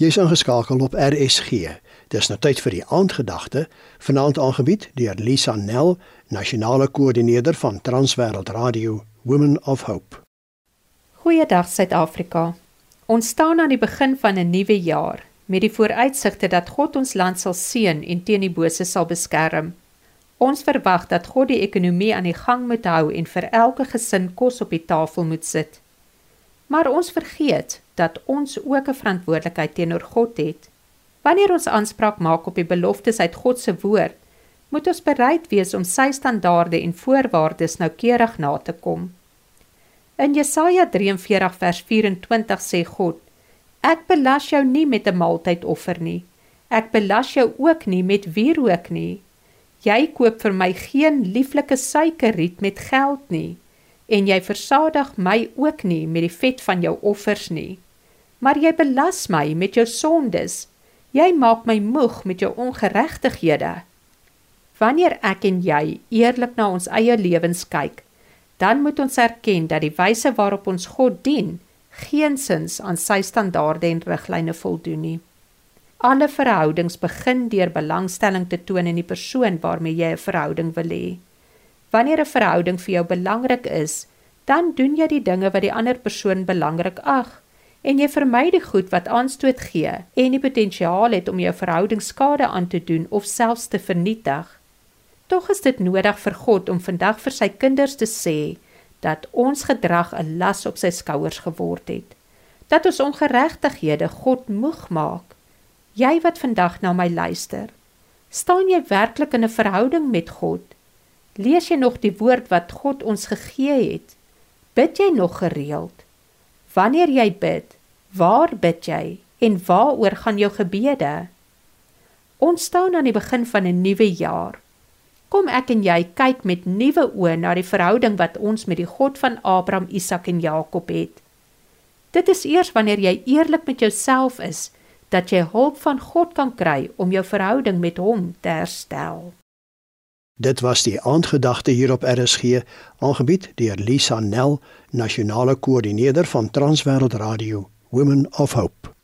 Jy's ingeskakel op RSG. Dis nou tyd vir die aandgedagte, vanaand aangebied deur Lisa Nel, nasionale koördineerder van Transwêreld Radio Women of Hope. Goeiedag Suid-Afrika. Ons staan aan die begin van 'n nuwe jaar met die vooruitsigte dat God ons land sal seën en teen die bose sal beskerm. Ons verwag dat God die ekonomie aan die gang moet hou en vir elke gesin kos op die tafel moet sit. Maar ons vergeet dat ons ook 'n verantwoordelikheid teenoor God het. Wanneer ons aanspraak maak op die beloftes uit God se woord, moet ons bereid wees om sy standaarde en voorwaardes noukeurig na te kom. In Jesaja 43 vers 24 sê God: Ek belas jou nie met 'n maaltydoffer nie. Ek belas jou ook nie met wierook nie. Jy koop vir my geen lieflike suikerriet met geld nie en jy versadig my ook nie met die vet van jou offers nie. Maar jy belas my met jou sondes. Jy maak my moeg met jou ongeregtighede. Wanneer ek en jy eerlik na ons eie lewens kyk, dan moet ons erken dat die wyse waarop ons God dien, geensins aan sy standaarde en riglyne voldoen nie. Alle verhoudings begin deur belangstelling te toon in die persoon waarmee jy 'n verhouding wil hê. Wanneer 'n verhouding vir jou belangrik is, dan doen jy die dinge wat die ander persoon belangrik ag en jy vermy die goed wat aanstoot gee en die potensiaal het om jou verhouding skade aan te doen of selfs te vernietig. Tog is dit nodig vir God om vandag vir sy kinders te sê dat ons gedrag 'n las op sy skouers geword het. Dat ons ongeregtighede God moeg maak. Jy wat vandag na my luister, staan jy werklik in 'n verhouding met God? Lees jy nog die woord wat God ons gegee het? Bid jy nog gereeld? Wanneer jy bid, waar bid jy en waaroor gaan jou gebede? Ons staan aan die begin van 'n nuwe jaar. Kom ek en jy kyk met nuwe oë na die verhouding wat ons met die God van Abraham, Isak en Jakob het. Dit is eers wanneer jy eerlik met jouself is dat jy hulp van God kan kry om jou verhouding met hom te herstel. Dit was die aandgedagte hier op RSG, aangebied deur Lisa Nel, nasionale koördineerder van Transwêreld Radio, Women of Hope.